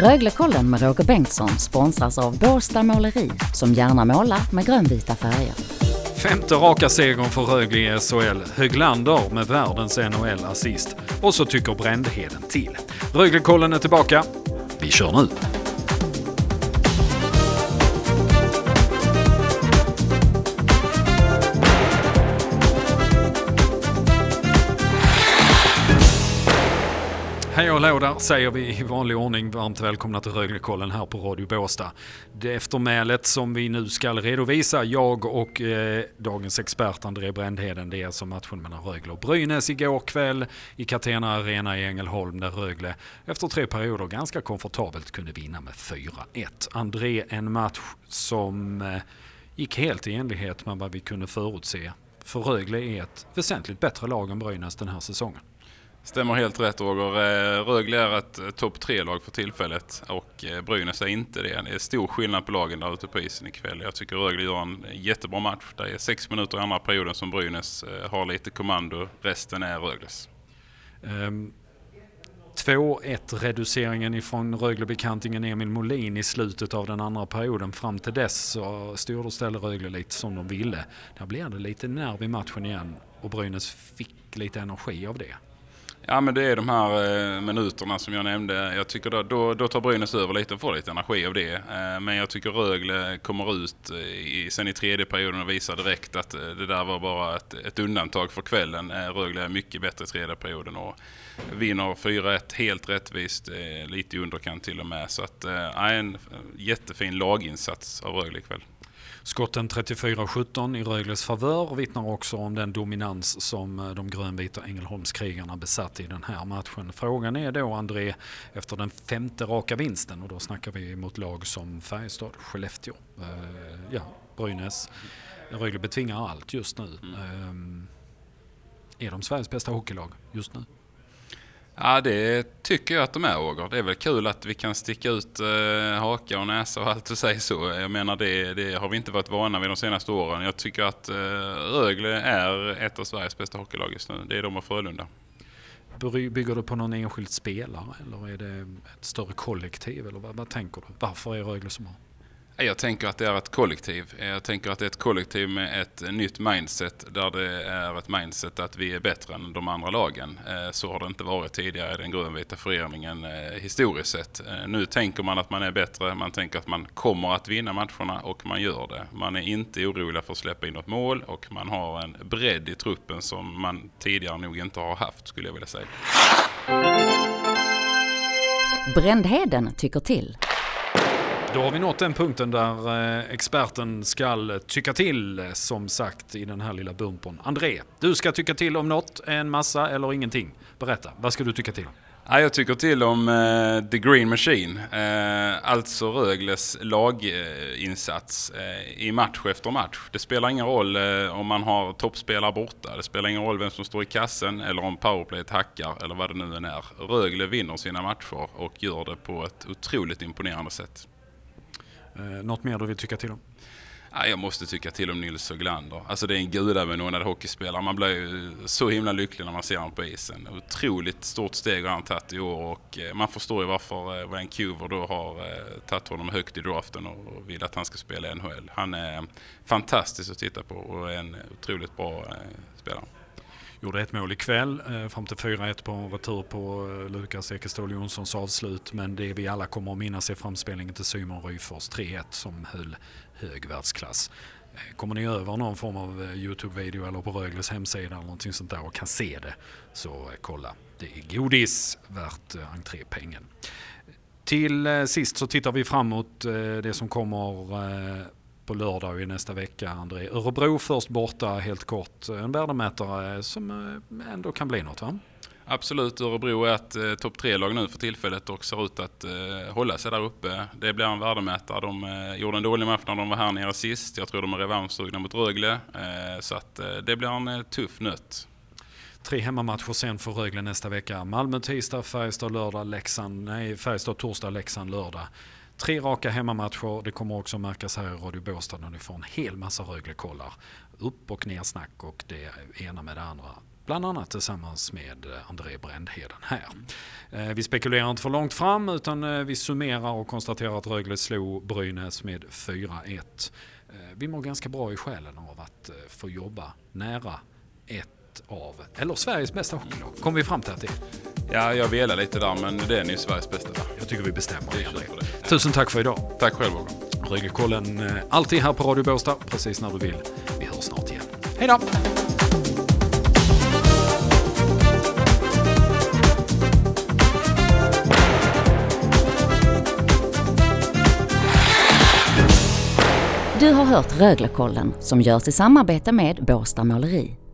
Röglekollen med Roger Bengtsson sponsras av Båstad Måleri som gärna målar med grönvita färger. Femte raka segern för Rögle i SHL. Höglander med världens NHL-assist. Och så tycker Brändheden till. Röglekollen är tillbaka. Vi kör nu! Hej och hallå där säger vi i vanlig ordning varmt välkomna till Röglekollen här på Radio Båstad. Det eftermälet som vi nu ska redovisa, jag och eh, dagens expert André Brändheden, det är alltså matchen mellan Rögle och Brynäs igår kväll i Catena Arena i Ängelholm där Rögle efter tre perioder ganska komfortabelt kunde vinna med 4-1. André, en match som eh, gick helt i enlighet med vad vi kunde förutse. För Rögle är ett väsentligt bättre lag än Brynäs den här säsongen. Stämmer helt rätt Roger. Eh, Rögle är ett eh, topp tre-lag för tillfället och eh, Brynäs är inte det. Det är stor skillnad på lagen där ute på isen ikväll. Jag tycker Rögle gör en jättebra match. Det är sex minuter i andra perioden som Brynäs har lite kommando. Resten är Rögles. Ehm, um. 2-1 reduceringen ifrån Rögle-bekantingen Emil Molin i slutet av den andra perioden. Fram till dess så styrde och ställde Rögle lite som de ville. Där blev det lite nerv i matchen igen och Brynäs fick lite energi av det. Ja men det är de här eh, minuterna som jag nämnde. Jag tycker då, då, då tar Brynäs över lite och får lite energi av det. Eh, men jag tycker Rögle kommer ut eh, i, sen i tredje perioden och visar direkt att det där var bara ett, ett undantag för kvällen. Rögle är mycket bättre i tredje perioden och vinner 4-1 helt rättvist, lite i underkant till och med. Så att, en jättefin laginsats av Rögle ikväll. Skotten 34-17 i Rögles favör vittnar också om den dominans som eh, de grönvita Ängelholmskrigarna besatt i den här matchen. Frågan är då André, efter den femte raka vinsten och då snackar vi mot lag som Färjestad, Skellefteå, eh, ja, Brynäs. Rögle betvingar allt just nu. Mm. Eh, är de Sveriges bästa hockeylag just nu? Ja, det tycker jag att de är Roger. Det är väl kul att vi kan sticka ut eh, haka och näsa och allt och säga så. Jag menar det, det, har vi inte varit vana vid de senaste åren. Jag tycker att eh, Rögle är ett av Sveriges bästa hockeylag just nu. Det är de och Frölunda. Bygger du på någon enskild spelare eller är det ett större kollektiv? Eller vad, vad tänker du? Varför är Rögle så bra? Jag tänker att det är ett kollektiv. Jag tänker att det är ett kollektiv med ett nytt mindset där det är ett mindset att vi är bättre än de andra lagen. Eh, så har det inte varit tidigare i den grönvita föreningen eh, historiskt sett. Eh, nu tänker man att man är bättre, man tänker att man kommer att vinna matcherna och man gör det. Man är inte orolig för att släppa in något mål och man har en bredd i truppen som man tidigare nog inte har haft skulle jag vilja säga. Brändheden tycker till. Då har vi nått den punkten där eh, experten ska tycka till, som sagt, i den här lilla bumpern. André, du ska tycka till om något, en massa eller ingenting. Berätta, vad ska du tycka till om? Ja, jag tycker till om uh, The Green Machine, uh, alltså Rögles laginsats uh, i match efter match. Det spelar ingen roll om man har toppspelare borta, det spelar ingen roll vem som står i kassen eller om powerplayet hackar eller vad det nu än är. Rögle vinner sina matcher och gör det på ett otroligt imponerande sätt. Eh, något mer du vill tycka till om? Jag måste tycka till om Nils Höglander. Alltså det är en gudabenådad hockeyspelare. Man blir ju så himla lycklig när man ser honom på isen. Otroligt stort steg har han tagit i år och eh, man förstår ju varför eh, Vancouver då har eh, tagit honom högt i draften och vill att han ska spela i NHL. Han är fantastisk att titta på och är en otroligt bra spelare. Gjorde ett mål ikväll, eh, fram till 4-1 på en retur på eh, Lukas Ekeståhl Jonssons avslut. Men det vi alla kommer att minnas är framspelningen till Simon Ryfors 3-1 som höll hög världsklass. Eh, kommer ni över någon form av eh, Youtube-video eller på Rögles hemsida eller någonting sånt där och kan se det, så eh, kolla. Det är godis värt entrépengen. Till sist så tittar vi framåt det som kommer på lördag i nästa vecka, André. Örebro först borta, helt kort. En värdemätare som eh, ändå kan bli något va? Absolut, Örebro är ett eh, topp tre-lag nu för tillfället och ser ut att eh, hålla sig där uppe. Det blir en värdemätare. De eh, gjorde en dålig match när de var här nere sist. Jag tror de är revanschsugna mot Rögle. Eh, så att, eh, det blir en tuff nöt. Tre hemmamatcher sen för Rögle nästa vecka. Malmö tisdag, Färjestad lördag, Leksand, nej Färjestad torsdag, Leksand lördag. Tre raka hemmamatcher. Det kommer också märkas här i Radio Båstad när ni får en hel massa Rögle-kollar. Upp och ner snack och det ena med det andra. bland annat tillsammans med eh, André Brändheden här. Eh, vi spekulerar inte för långt fram utan eh, vi summerar och konstaterar att Rögle slog Brynäs med 4-1. Vi mår ganska bra i själen av att få jobba nära ett av, eller Sveriges bästa hockeylag. Kom vi fram till att det är. Ja, jag velar lite där, men det är nu Sveriges bästa. Där. Jag tycker vi bestämmer det. det. Tusen tack för idag. Tack själv. Röglekollen eh, alltid här på Radio Båstad, precis när du vill. Vi hörs snart igen. Hej då! Du har hört Röglekollen som görs i samarbete med Båstad Måleri.